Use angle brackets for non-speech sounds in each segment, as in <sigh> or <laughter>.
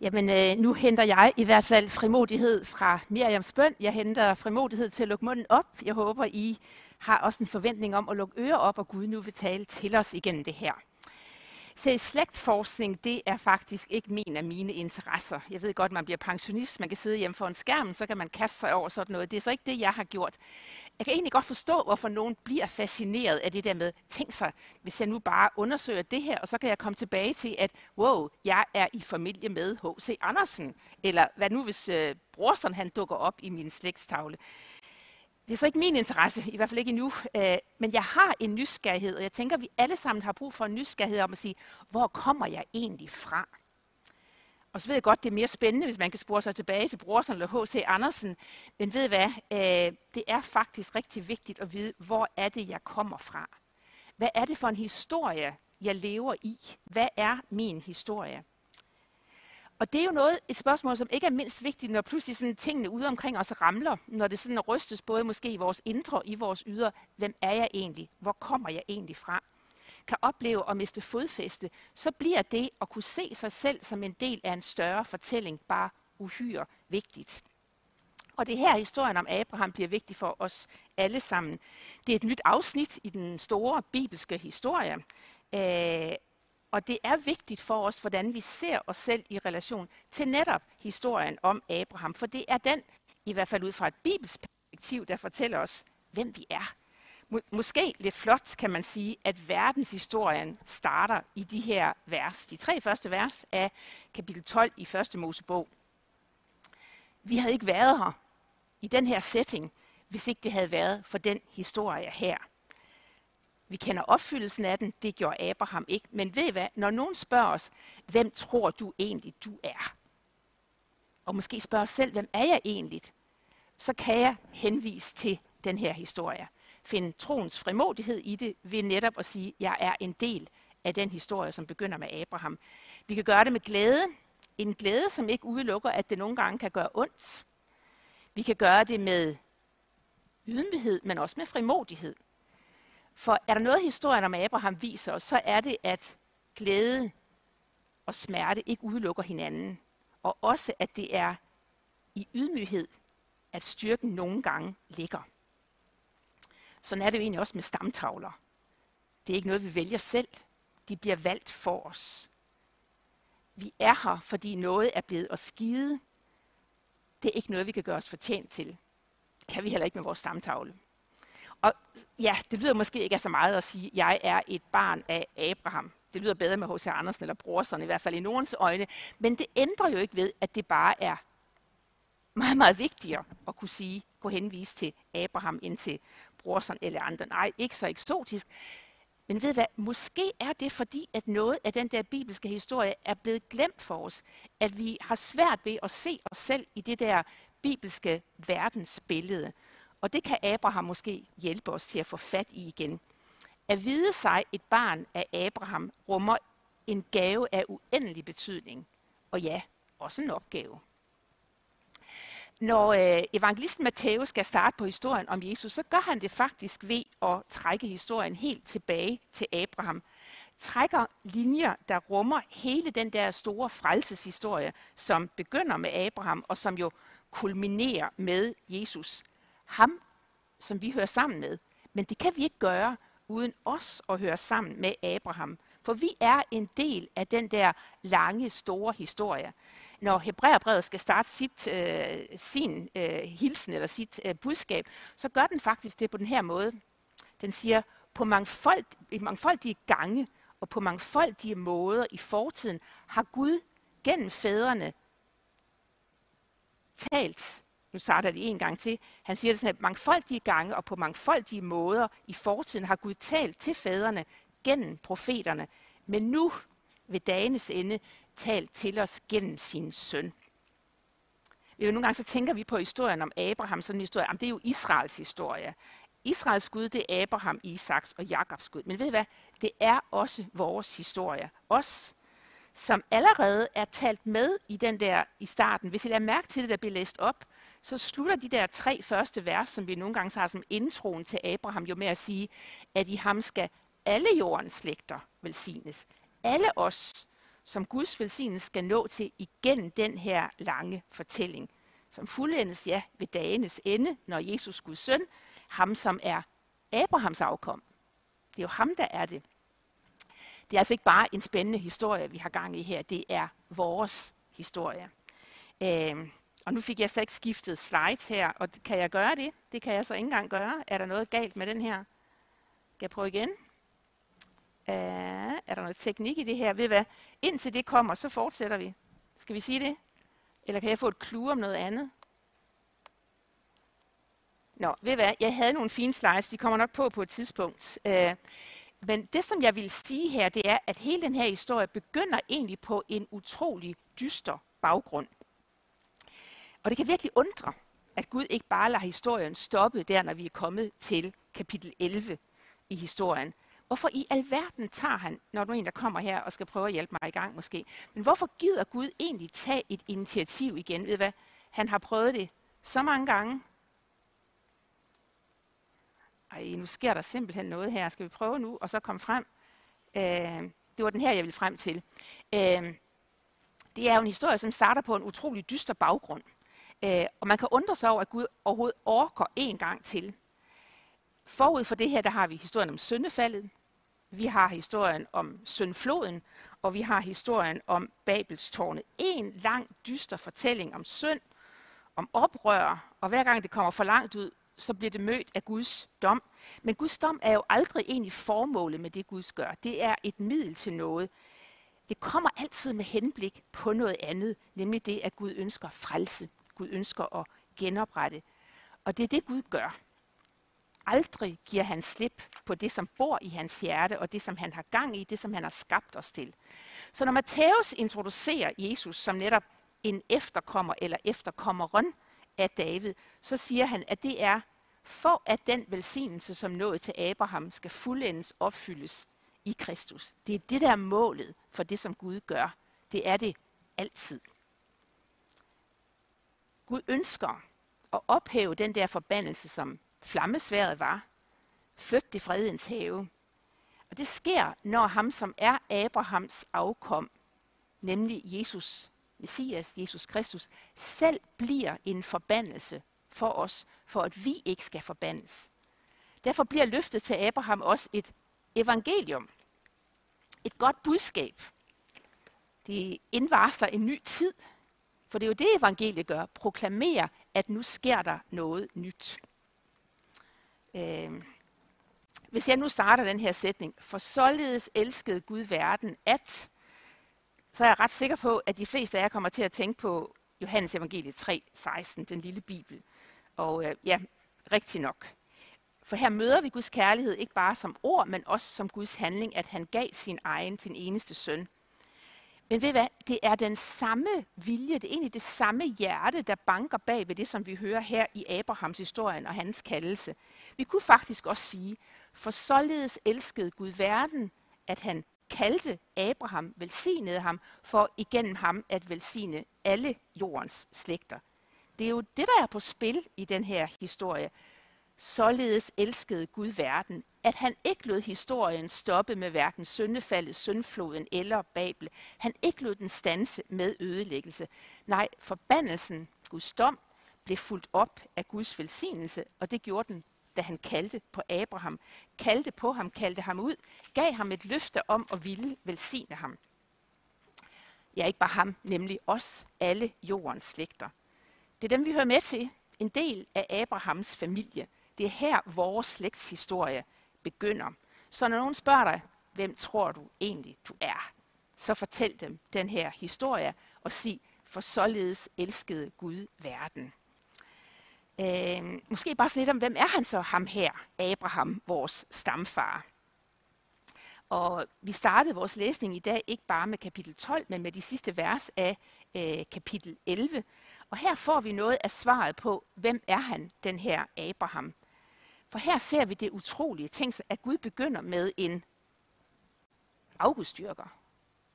Jamen, øh, nu henter jeg i hvert fald frimodighed fra Miriams bøn. Jeg henter frimodighed til at lukke munden op. Jeg håber, I har også en forventning om at lukke ører op, og Gud nu vil tale til os igennem det her. Se, slægtforskning, det er faktisk ikke min af mine interesser. Jeg ved godt, man bliver pensionist, man kan sidde hjemme foran skærm, så kan man kaste sig over sådan noget. Det er så ikke det, jeg har gjort. Jeg kan egentlig godt forstå, hvorfor nogen bliver fascineret af det der med, tænk sig, hvis jeg nu bare undersøger det her, og så kan jeg komme tilbage til, at wow, jeg er i familie med H.C. Andersen. Eller hvad nu, hvis øh, brorsen han dukker op i min slægtstavle. Det er så ikke min interesse, i hvert fald ikke endnu, øh, men jeg har en nysgerrighed, og jeg tænker, at vi alle sammen har brug for en nysgerrighed om at sige, hvor kommer jeg egentlig fra? Og så ved jeg godt, det er mere spændende, hvis man kan spore sig tilbage til Brorsen eller H.C. Andersen. Men ved I hvad? Øh, det er faktisk rigtig vigtigt at vide, hvor er det, jeg kommer fra? Hvad er det for en historie, jeg lever i? Hvad er min historie? Og det er jo noget, et spørgsmål, som ikke er mindst vigtigt, når pludselig sådan tingene ude omkring os ramler, når det sådan rystes både måske i vores indre og i vores ydre. Hvem er jeg egentlig? Hvor kommer jeg egentlig fra? Kan opleve at miste fodfæste, så bliver det at kunne se sig selv som en del af en større fortælling bare uhyre vigtigt. Og det her historien om Abraham bliver vigtig for os alle sammen. Det er et nyt afsnit i den store bibelske historie. Øh, og det er vigtigt for os, hvordan vi ser os selv i relation til netop historien om Abraham. For det er den, i hvert fald ud fra et bibelsk perspektiv, der fortæller os, hvem vi er. Måske lidt flot kan man sige, at verdenshistorien starter i de her vers. De tre første vers af kapitel 12 i første Mosebog. Vi havde ikke været her i den her setting, hvis ikke det havde været for den historie her. Vi kender opfyldelsen af den, det gjorde Abraham ikke. Men ved I hvad, når nogen spørger os, hvem tror du egentlig, du er? Og måske spørger os selv, hvem er jeg egentlig? Så kan jeg henvise til den her historie. Finde troens frimodighed i det ved netop at sige, at jeg er en del af den historie, som begynder med Abraham. Vi kan gøre det med glæde. En glæde, som ikke udelukker, at det nogle gange kan gøre ondt. Vi kan gøre det med ydmyghed, men også med frimodighed. For er der noget, historien om Abraham viser os, så er det, at glæde og smerte ikke udelukker hinanden. Og også, at det er i ydmyghed, at styrken nogle gange ligger. Sådan er det jo egentlig også med stamtavler. Det er ikke noget, vi vælger selv. De bliver valgt for os. Vi er her, fordi noget er blevet os skide. Det er ikke noget, vi kan gøre os fortjent til. Det kan vi heller ikke med vores stamtavle. Og ja, det lyder måske ikke af så meget at sige, at jeg er et barn af Abraham. Det lyder bedre med H.C. Andersen eller Brorson, i hvert fald i nogens øjne. Men det ændrer jo ikke ved, at det bare er meget, meget vigtigere at kunne sige, kunne henvise til Abraham end til Brorson eller andre. Nej, ikke så eksotisk. Men ved hvad, måske er det fordi, at noget af den der bibelske historie er blevet glemt for os. At vi har svært ved at se os selv i det der bibelske verdensbillede. Og det kan Abraham måske hjælpe os til at få fat i igen. At vide sig et barn af Abraham rummer en gave af uendelig betydning. Og ja, også en opgave. Når øh, evangelisten Matthæus skal starte på historien om Jesus, så gør han det faktisk ved at trække historien helt tilbage til Abraham. Trækker linjer, der rummer hele den der store frelseshistorie, som begynder med Abraham, og som jo kulminerer med Jesus ham, som vi hører sammen med. Men det kan vi ikke gøre uden os at høre sammen med Abraham. For vi er en del af den der lange, store historie. Når Hebræerbrevet skal starte sit, øh, sin øh, hilsen eller sit øh, budskab, så gør den faktisk det på den her måde. Den siger, på mangfold, i mangfoldige gange og på mangfoldige måder i fortiden har Gud gennem fædrene talt nu starter det en gang til. Han siger det sådan, at mangfoldige gange og på mangfoldige måder i fortiden har Gud talt til fædrene gennem profeterne. Men nu ved dagens ende talt til os gennem sin søn. Nogle gange så tænker vi på historien om Abraham, sådan en historie, jamen det er jo Israels historie. Israels Gud, det er Abraham, Isaks og Jakobs Gud. Men ved I hvad? Det er også vores historie. Os, som allerede er talt med i den der i starten. Hvis I lader mærke til det, der bliver læst op, så slutter de der tre første vers, som vi nogle gange har som introen til Abraham, jo med at sige, at i ham skal alle jordens slægter velsignes. Alle os, som Guds velsignelse skal nå til igennem den her lange fortælling, som fuldendes ja ved dagenes ende, når Jesus Guds søn, ham som er Abrahams afkom. Det er jo ham, der er det. Det er altså ikke bare en spændende historie, vi har gang i her. Det er vores historie. Øh, og nu fik jeg så ikke skiftet slides her, og kan jeg gøre det? Det kan jeg så ikke engang gøre. Er der noget galt med den her? Skal jeg prøve igen? Uh, er der noget teknik i det her? Ved hvad? Indtil det kommer, så fortsætter vi. Skal vi sige det? Eller kan jeg få et clue om noget andet? Nå, ved hvad? Jeg havde nogle fine slides, de kommer nok på på et tidspunkt. Uh, men det, som jeg vil sige her, det er, at hele den her historie begynder egentlig på en utrolig dyster baggrund. Og det kan virkelig undre, at Gud ikke bare lader historien stoppe der, når vi er kommet til kapitel 11 i historien. Hvorfor i alverden tager han, når du er en, der kommer her og skal prøve at hjælpe mig i gang måske, men hvorfor gider Gud egentlig tage et initiativ igen? Ved hvad? Han har prøvet det så mange gange. Ej, nu sker der simpelthen noget her. Skal vi prøve nu, og så komme frem? Øh, det var den her, jeg ville frem til. Øh, det er jo en historie, som starter på en utrolig dyster baggrund. Øh, og man kan undre sig over, at Gud overhovedet orker en gang til. Forud for det her, der har vi historien om syndefaldet, vi har historien om syndfloden, og vi har historien om Babelstårnet. En lang, dyster fortælling om synd, om oprør, og hver gang det kommer for langt ud, så bliver det mødt af Guds dom. Men Guds dom er jo aldrig egentlig formålet med det, Gud gør. Det er et middel til noget. Det kommer altid med henblik på noget andet, nemlig det, at Gud ønsker frelse. Gud ønsker at genoprette. Og det er det, Gud gør. Aldrig giver han slip på det, som bor i hans hjerte, og det, som han har gang i, det, som han har skabt os til. Så når Matthæus introducerer Jesus som netop en efterkommer eller efterkommeren af David, så siger han, at det er for at den velsignelse, som nåede til Abraham, skal fuldendes opfyldes i Kristus. Det er det, der er målet for det, som Gud gør. Det er det altid. Gud ønsker at ophæve den der forbandelse, som flammesværet var. Flyt det fredens have. Og det sker, når ham, som er Abrahams afkom, nemlig Jesus, Messias, Jesus Kristus, selv bliver en forbandelse for os, for at vi ikke skal forbandes. Derfor bliver løftet til Abraham også et evangelium. Et godt budskab. Det indvarsler en ny tid, for det er jo det, evangeliet gør. Proklamerer, at nu sker der noget nyt. Øh, hvis jeg nu starter den her sætning, for således elskede Gud verden, at, så er jeg ret sikker på, at de fleste af jer kommer til at tænke på Johannes evangeliet 3, 16, den lille bibel. Og øh, ja, rigtig nok. For her møder vi Guds kærlighed ikke bare som ord, men også som Guds handling, at han gav sin egen, sin eneste søn, men ved hvad? Det er den samme vilje, det er egentlig det samme hjerte, der banker bag ved det, som vi hører her i Abrahams historien og hans kaldelse. Vi kunne faktisk også sige, for således elskede Gud verden, at han kaldte Abraham, velsignede ham, for igennem ham at velsigne alle jordens slægter. Det er jo det, der er på spil i den her historie. Således elskede Gud verden, at han ikke lod historien stoppe med hverken syndefaldet, syndfloden eller Babel. Han ikke lod den stanse med ødelæggelse. Nej, forbandelsen, Guds dom, blev fuldt op af Guds velsignelse, og det gjorde den, da han kaldte på Abraham. Kaldte på ham, kaldte ham ud, gav ham et løfte om at ville velsigne ham. Ja, ikke bare ham, nemlig os, alle jordens slægter. Det er dem, vi hører med til, en del af Abrahams familie. Det er her vores slægtshistorie begynder. Så når nogen spørger dig, hvem tror du egentlig du er, så fortæl dem den her historie og sig, for således elskede Gud verden. Øh, måske bare lidt om, hvem er han så, ham her, Abraham, vores stamfar. Og vi startede vores læsning i dag ikke bare med kapitel 12, men med de sidste vers af øh, kapitel 11. Og her får vi noget af svaret på, hvem er han, den her Abraham. For her ser vi det utrolige. Tænk sig, at Gud begynder med en afgudstyrker.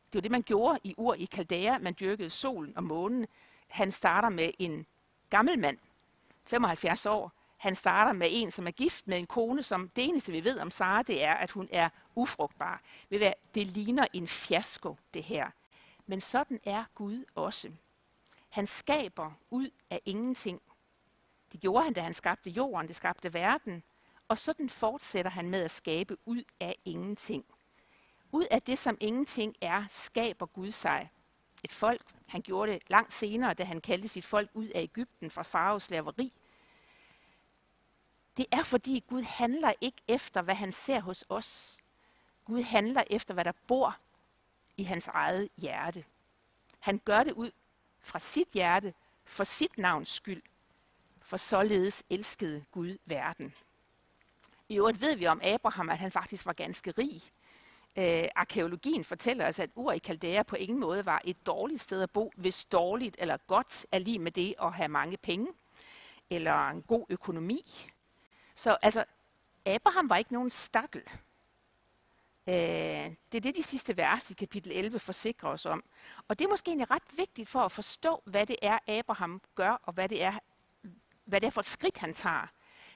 Det var det, man gjorde i Ur i Kaldæa. Man dyrkede solen og månen. Han starter med en gammel mand, 75 år. Han starter med en, som er gift med en kone, som det eneste, vi ved om Sara, det er, at hun er ufrugtbar. Det ligner en fiasko, det her. Men sådan er Gud også. Han skaber ud af ingenting. Det gjorde han, da han skabte jorden, det skabte verden. Og sådan fortsætter han med at skabe ud af ingenting. Ud af det, som ingenting er, skaber Gud sig et folk. Han gjorde det langt senere, da han kaldte sit folk ud af Ægypten fra faraos slaveri. Det er fordi Gud handler ikke efter, hvad han ser hos os. Gud handler efter, hvad der bor i hans eget hjerte. Han gør det ud fra sit hjerte, for sit navns skyld, for således elskede Gud verden. I øvrigt ved vi om Abraham, at han faktisk var ganske rig. Øh, arkeologien fortæller os, at Ur i Kaldæa på ingen måde var et dårligt sted at bo, hvis dårligt eller godt er lige med det at have mange penge, eller en god økonomi. Så altså, Abraham var ikke nogen stakkel. Øh, det er det, de sidste vers i kapitel 11 forsikrer os om. Og det er måske egentlig ret vigtigt for at forstå, hvad det er, Abraham gør, og hvad det er, hvad det er for et skridt, han tager.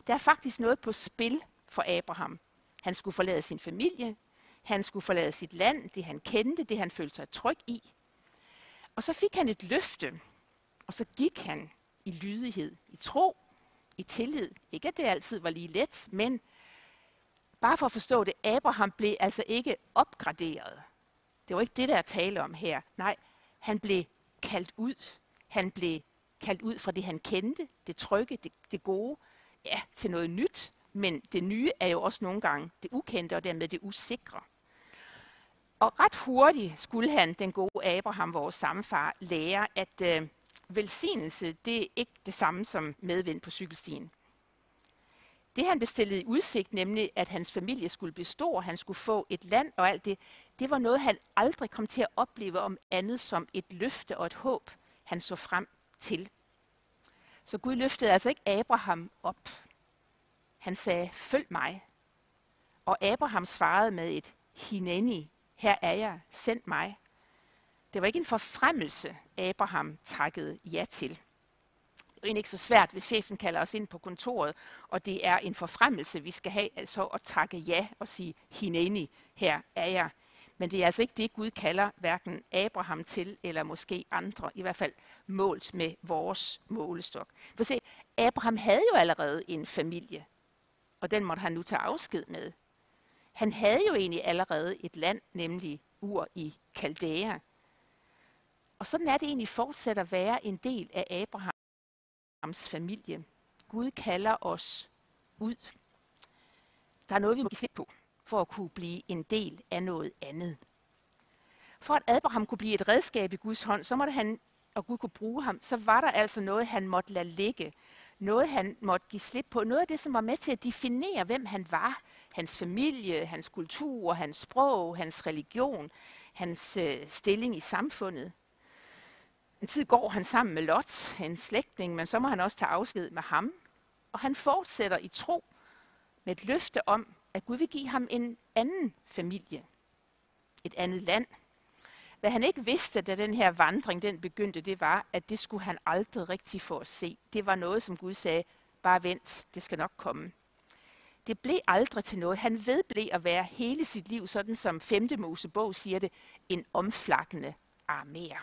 Der er faktisk noget på spil for Abraham. Han skulle forlade sin familie, han skulle forlade sit land, det han kendte, det han følte sig tryg i. Og så fik han et løfte, og så gik han i lydighed, i tro, i tillid. Ikke at det altid var lige let, men bare for at forstå det, Abraham blev altså ikke opgraderet. Det var ikke det, der er tale om her. Nej, han blev kaldt ud. Han blev kaldt ud fra det, han kendte, det trygge, det, det gode, ja, til noget nyt. Men det nye er jo også nogle gange det ukendte, og dermed det usikre. Og ret hurtigt skulle han, den gode Abraham, vores samfar, lære, at øh, velsignelse, det er ikke det samme som medvind på cykelstien. Det han bestillede i udsigt, nemlig at hans familie skulle bestå, han skulle få et land og alt det, det var noget, han aldrig kom til at opleve om andet som et løfte og et håb, han så frem til. Så Gud løftede altså ikke Abraham op. Han sagde, følg mig. Og Abraham svarede med et hineni, her er jeg, send mig. Det var ikke en forfremmelse, Abraham takkede ja til. Det er ikke så svært, hvis chefen kalder os ind på kontoret, og det er en forfremmelse, vi skal have, altså at takke ja og sige, hineni, her er jeg. Men det er altså ikke det, Gud kalder hverken Abraham til, eller måske andre, i hvert fald målt med vores målestok. For se, Abraham havde jo allerede en familie, og den måtte han nu tage afsked med. Han havde jo egentlig allerede et land, nemlig Ur i Kaldæa. Og sådan er det egentlig fortsat at være en del af Abrahams familie. Gud kalder os ud. Der er noget, vi må give slip på, for at kunne blive en del af noget andet. For at Abraham kunne blive et redskab i Guds hånd, så måtte han, og Gud kunne bruge ham, så var der altså noget, han måtte lade ligge. Noget, han måtte give slip på. Noget af det, som var med til at definere, hvem han var. Hans familie, hans kultur, hans sprog, hans religion, hans øh, stilling i samfundet. En tid går han sammen med Lot, en slægtning, men så må han også tage afsked med ham. Og han fortsætter i tro med et løfte om, at Gud vil give ham en anden familie, et andet land. Hvad han ikke vidste, da den her vandring den begyndte, det var, at det skulle han aldrig rigtig få at se. Det var noget, som Gud sagde, bare vent, det skal nok komme. Det blev aldrig til noget. Han vedblev at være hele sit liv, sådan som 5. Mosebog siger det, en omflakkende arméer.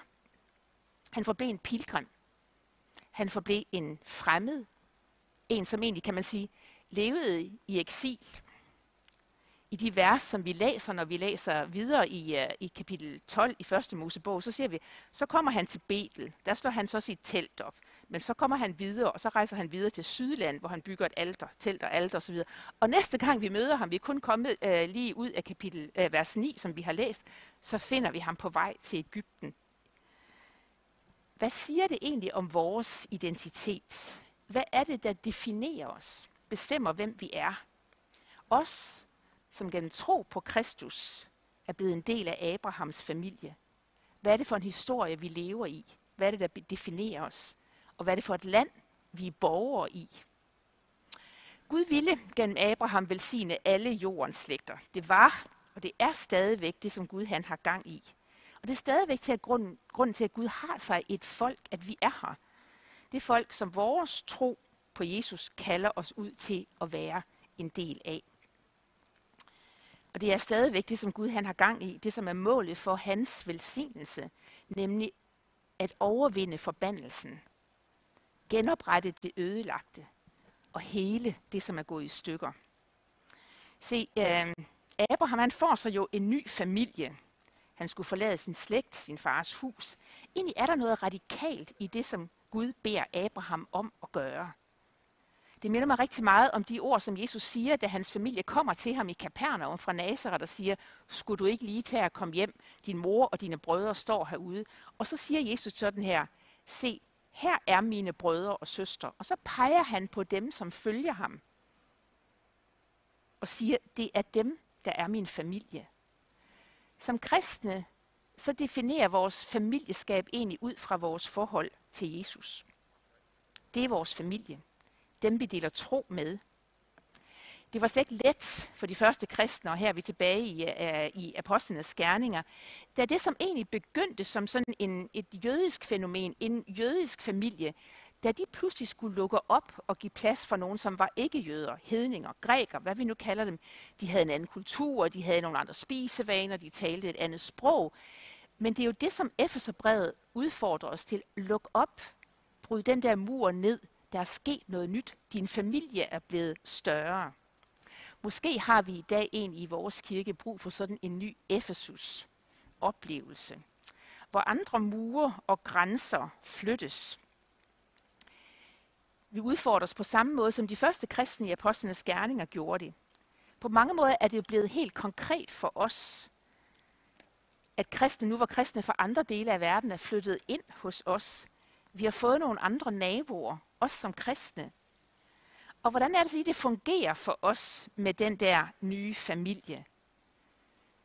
Han forblev en pilgrim. Han forblev en fremmed. En, som egentlig, kan man sige, levede i eksil. I de vers, som vi læser, når vi læser videre i, uh, i kapitel 12 i første Mosebog, så ser vi, så kommer han til Betel. Der slår han så sit telt op. Men så kommer han videre, og så rejser han videre til Sydland, hvor han bygger et alter, telt og alter osv. Og næste gang vi møder ham, vi er kun kommet uh, lige ud af kapitel uh, vers 9, som vi har læst, så finder vi ham på vej til Ægypten hvad siger det egentlig om vores identitet? Hvad er det, der definerer os, bestemmer, hvem vi er? Os, som gennem tro på Kristus er blevet en del af Abrahams familie. Hvad er det for en historie, vi lever i? Hvad er det, der definerer os? Og hvad er det for et land, vi er borgere i? Gud ville gennem Abraham velsigne alle jordens slægter. Det var, og det er stadigvæk det, som Gud han har gang i. Og det er stadigvæk til at grunden, grunden til, at Gud har sig et folk, at vi er her. Det er folk, som vores tro på Jesus kalder os ud til at være en del af. Og det er stadigvæk det, som Gud han har gang i, det som er målet for hans velsignelse, nemlig at overvinde forbandelsen, genoprette det ødelagte og hele det, som er gået i stykker. Se, øh, Abraham han får så jo en ny familie. Han skulle forlade sin slægt, sin fars hus. Egentlig er der noget radikalt i det, som Gud beder Abraham om at gøre. Det minder mig rigtig meget om de ord, som Jesus siger, da hans familie kommer til ham i Kapernaum fra Nazareth og siger, skulle du ikke lige tage at komme hjem? Din mor og dine brødre står herude. Og så siger Jesus sådan her, se, her er mine brødre og søstre. Og så peger han på dem, som følger ham. Og siger, det er dem, der er min familie. Som kristne, så definerer vores familieskab egentlig ud fra vores forhold til Jesus. Det er vores familie. Dem vi deler tro med. Det var slet ikke let for de første kristne, og her er vi tilbage i, uh, i apostlenes gerninger, da det som egentlig begyndte som sådan en, et jødisk fænomen, en jødisk familie, da de pludselig skulle lukke op og give plads for nogen, som var ikke jøder, hedninger, græker, hvad vi nu kalder dem. De havde en anden kultur, de havde nogle andre spisevaner, de talte et andet sprog. Men det er jo det, som Epheserbrevet udfordrer os til. Luk op, bryd den der mur ned, der er sket noget nyt. Din familie er blevet større. Måske har vi i dag en i vores kirke brug for sådan en ny Efesus-oplevelse, hvor andre mure og grænser flyttes. Vi udfordres på samme måde, som de første kristne i apostlenes gerninger gjorde det. På mange måder er det jo blevet helt konkret for os, at kristne nu, hvor kristne fra andre dele af verden er flyttet ind hos os. Vi har fået nogle andre naboer, også som kristne. Og hvordan er det, lige, det fungerer for os med den der nye familie?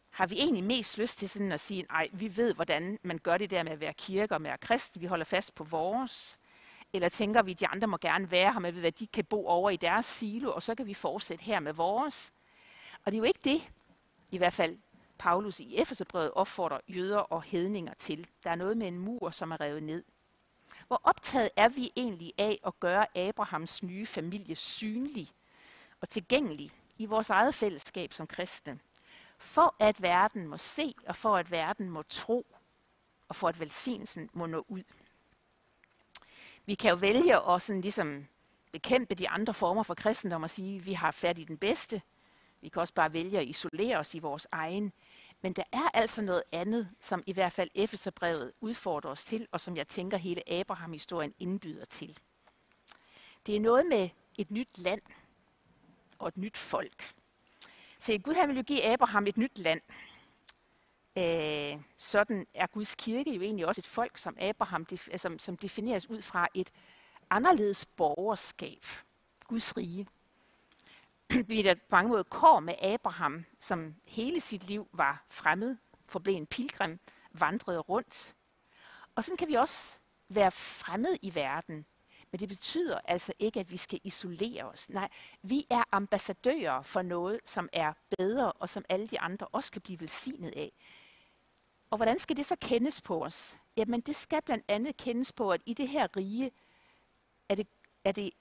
Har vi egentlig mest lyst til sådan at sige, nej, vi ved, hvordan man gør det der med at være kirke og med at være kristen, vi holder fast på vores? Eller tænker vi, at de andre må gerne være her med, hvad de kan bo over i deres silo, og så kan vi fortsætte her med vores? Og det er jo ikke det, i hvert fald Paulus i Efeserbrevet opfordrer jøder og hedninger til. Der er noget med en mur, som er revet ned. Hvor optaget er vi egentlig af at gøre Abrahams nye familie synlig og tilgængelig i vores eget fællesskab som kristne? For at verden må se, og for at verden må tro, og for at velsignelsen må nå ud. Vi kan jo vælge at sådan ligesom bekæmpe de andre former for kristendom og sige, at vi har fat i den bedste. Vi kan også bare vælge at isolere os i vores egen. Men der er altså noget andet, som i hvert fald Efeserbrevet udfordrer os til, og som jeg tænker hele Abraham-historien indbyder til. Det er noget med et nyt land og et nyt folk. Se, Gud han vil jo give Abraham et nyt land. Øh, sådan er Guds kirke jo egentlig også et folk, som Abraham som, som defineres ud fra et anderledes borgerskab. Guds rige. <clears throat> Vi der på mange måder kår med Abraham, som hele sit liv var fremmed, forblev en pilgrim, vandrede rundt. Og sådan kan vi også være fremmed i verden, men det betyder altså ikke, at vi skal isolere os. Nej, vi er ambassadører for noget, som er bedre, og som alle de andre også kan blive velsignet af. Og hvordan skal det så kendes på os? Jamen det skal blandt andet kendes på, at i det her rige er det, er det,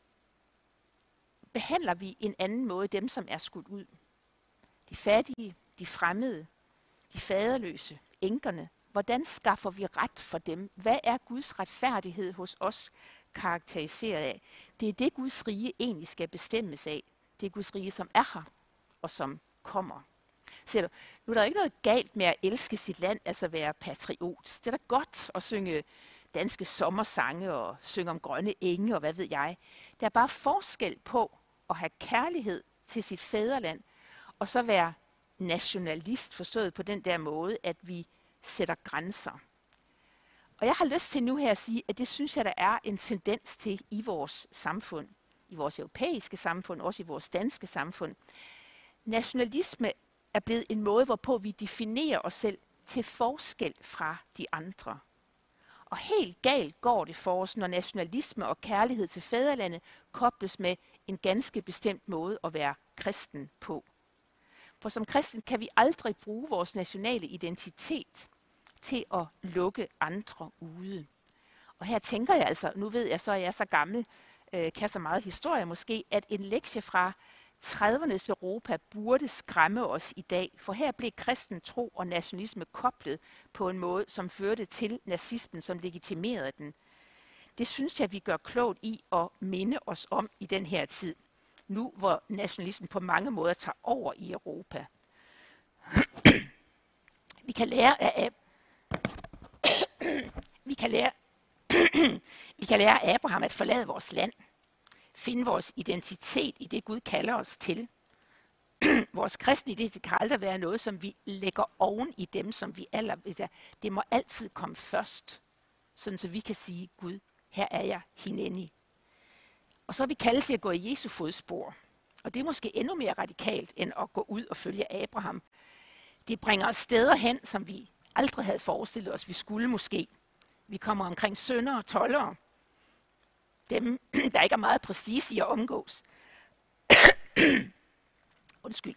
behandler vi en anden måde dem, som er skudt ud. De fattige, de fremmede, de faderløse, enkerne. Hvordan skaffer vi ret for dem? Hvad er Guds retfærdighed hos os karakteriseret af? Det er det, Guds rige egentlig skal bestemmes af. Det er Guds rige, som er her og som kommer. Ser du, nu er der ikke noget galt med at elske sit land, altså være patriot. Det er da godt at synge danske sommersange og synge om grønne enge og hvad ved jeg. Der er bare forskel på at have kærlighed til sit fædreland, og så være nationalist, forstået på den der måde, at vi sætter grænser. Og jeg har lyst til nu her at sige, at det synes jeg, der er en tendens til i vores samfund, i vores europæiske samfund, også i vores danske samfund. Nationalisme er blevet en måde, hvorpå vi definerer os selv til forskel fra de andre. Og helt galt går det for os, når nationalisme og kærlighed til fædrelandet kobles med en ganske bestemt måde at være kristen på. For som kristen kan vi aldrig bruge vores nationale identitet til at lukke andre ude. Og her tænker jeg altså, nu ved jeg så, at jeg er så gammel, øh, kan så meget historie måske, at en lektie fra 30'ernes Europa burde skræmme os i dag, for her blev kristen tro og nationalisme koblet på en måde, som førte til nazismen, som legitimerede den. Det synes jeg, vi gør klogt i at minde os om i den her tid, nu hvor nationalismen på mange måder tager over i Europa. <clears throat> vi kan lære af <clears throat> vi kan lære <clears throat> vi kan lære af Abraham at forlade vores land – finde vores identitet i det, Gud kalder os til. vores kristne identitet kan aldrig være noget, som vi lægger oven i dem, som vi aller... Det må altid komme først, sådan så vi kan sige, Gud, her er jeg hineni. Og så er vi kaldet til at gå i Jesu fodspor. Og det er måske endnu mere radikalt, end at gå ud og følge Abraham. Det bringer os steder hen, som vi aldrig havde forestillet os, vi skulle måske. Vi kommer omkring sønder og tollere, dem, <clears throat> der ikke er meget præcise i at omgås. <clears throat> Undskyld.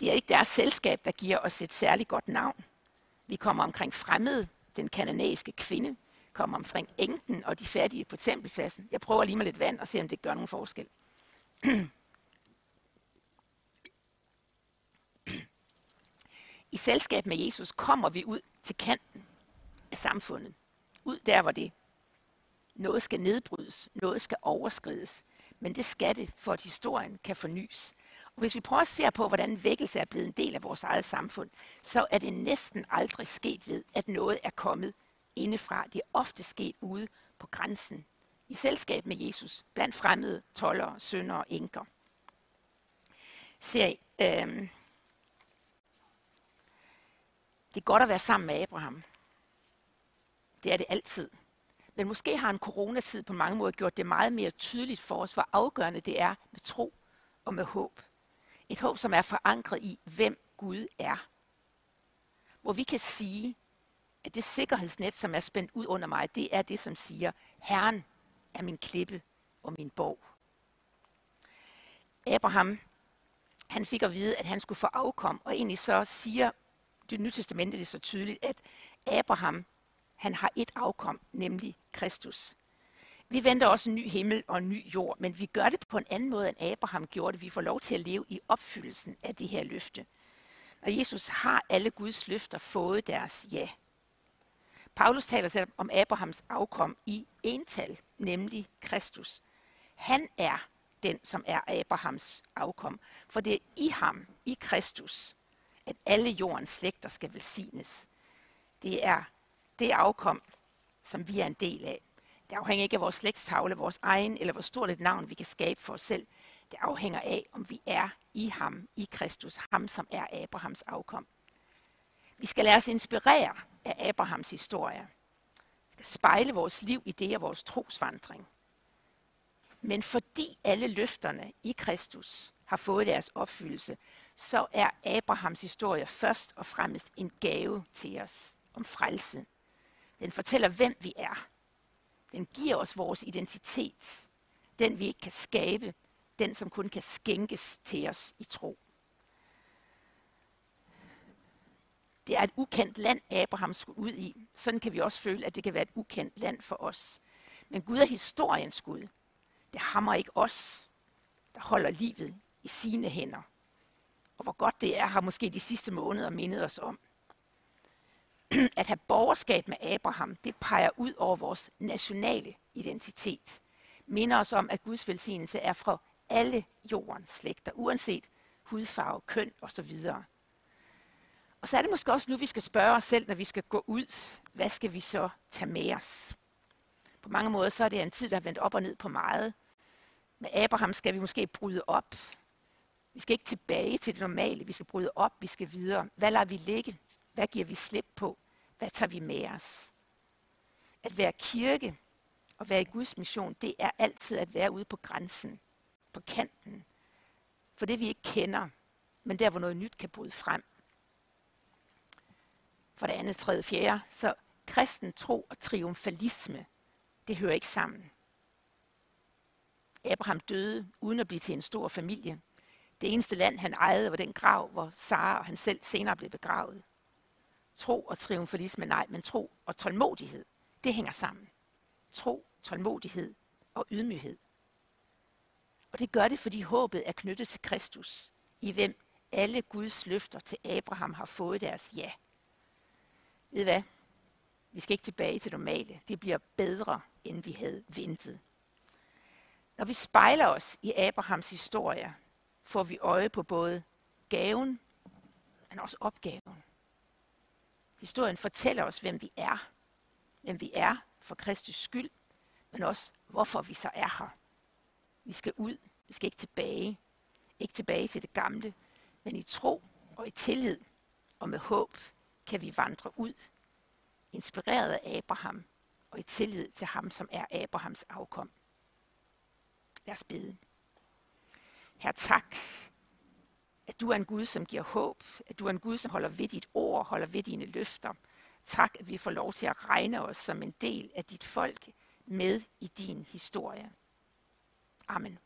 Det er ikke deres selskab, der giver os et særligt godt navn. Vi kommer omkring fremmede, den kananæiske kvinde, kommer omkring enken og de fattige på tempelpladsen. Jeg prøver lige med lidt vand og se, om det gør nogen forskel. <clears throat> I selskab med Jesus kommer vi ud til kanten af samfundet. Ud der, hvor det noget skal nedbrydes, noget skal overskrides. Men det skal det, for at historien kan fornyes. Og hvis vi prøver at se på, hvordan vækkelse er blevet en del af vores eget samfund, så er det næsten aldrig sket ved, at noget er kommet indefra. Det er ofte sket ude på grænsen, i selskab med Jesus, blandt fremmede toller, sønder og enker. Se, øh, det er godt at være sammen med Abraham. Det er det altid. Men måske har en coronatid på mange måder gjort det meget mere tydeligt for os, hvor afgørende det er med tro og med håb. Et håb, som er forankret i, hvem Gud er. Hvor vi kan sige, at det sikkerhedsnet, som er spændt ud under mig, det er det, som siger, Herren er min klippe og min borg. Abraham, han fik at vide, at han skulle få afkom, og egentlig så siger det nye testamente det så tydeligt, at Abraham han har et afkom, nemlig Kristus. Vi venter også en ny himmel og en ny jord, men vi gør det på en anden måde, end Abraham gjorde det. Vi får lov til at leve i opfyldelsen af det her løfte. Og Jesus har alle Guds løfter fået deres ja. Paulus taler selv om Abrahams afkom i ental, nemlig Kristus. Han er den, som er Abrahams afkom. For det er i ham, i Kristus, at alle jordens slægter skal velsignes. Det er det afkom, som vi er en del af. Det afhænger ikke af vores slægtstavle, vores egen, eller hvor stort et navn vi kan skabe for os selv. Det afhænger af, om vi er i ham, i Kristus, ham som er Abrahams afkom. Vi skal lade os inspirere af Abrahams historie. Vi skal spejle vores liv i det og vores trosvandring. Men fordi alle løfterne i Kristus har fået deres opfyldelse, så er Abrahams historie først og fremmest en gave til os om frelse. Den fortæller, hvem vi er. Den giver os vores identitet. Den vi ikke kan skabe. Den som kun kan skænkes til os i tro. Det er et ukendt land, Abraham skulle ud i. Sådan kan vi også føle, at det kan være et ukendt land for os. Men Gud er historiens Gud. Det hammer ikke os, der holder livet i sine hænder. Og hvor godt det er, har måske de sidste måneder mindet os om. <clears throat> at have borgerskab med Abraham, det peger ud over vores nationale identitet. Minder os om, at Guds velsignelse er fra alle jordens slægter, uanset hudfarve, køn osv. Og så er det måske også nu, vi skal spørge os selv, når vi skal gå ud, hvad skal vi så tage med os? På mange måder så er det en tid, der er vendt op og ned på meget. Med Abraham skal vi måske bryde op. Vi skal ikke tilbage til det normale. Vi skal bryde op, vi skal videre. Hvad lader vi ligge? Hvad giver vi slip på? Hvad tager vi med os? At være kirke og være i Guds mission, det er altid at være ude på grænsen, på kanten. For det vi ikke kender, men der hvor noget nyt kan bryde frem. For det andet, tredje, fjerde, så kristen tro og triumfalisme, det hører ikke sammen. Abraham døde uden at blive til en stor familie. Det eneste land, han ejede, var den grav, hvor Sara og han selv senere blev begravet tro og triumfalisme, nej, men tro og tålmodighed, det hænger sammen. Tro, tålmodighed og ydmyghed. Og det gør det, fordi håbet er knyttet til Kristus, i hvem alle Guds løfter til Abraham har fået deres ja. Ved I hvad? Vi skal ikke tilbage til normale. Det bliver bedre, end vi havde ventet. Når vi spejler os i Abrahams historie, får vi øje på både gaven, men også opgaven. Historien fortæller os, hvem vi er. Hvem vi er for Kristus skyld, men også hvorfor vi så er her. Vi skal ud, vi skal ikke tilbage. Ikke tilbage til det gamle, men i tro og i tillid og med håb kan vi vandre ud, inspireret af Abraham og i tillid til ham, som er Abrahams afkom. Lad os bede. Her tak, at du er en Gud, som giver håb, at du er en Gud, som holder ved dit ord, holder ved dine løfter. Tak, at vi får lov til at regne os som en del af dit folk med i din historie. Amen.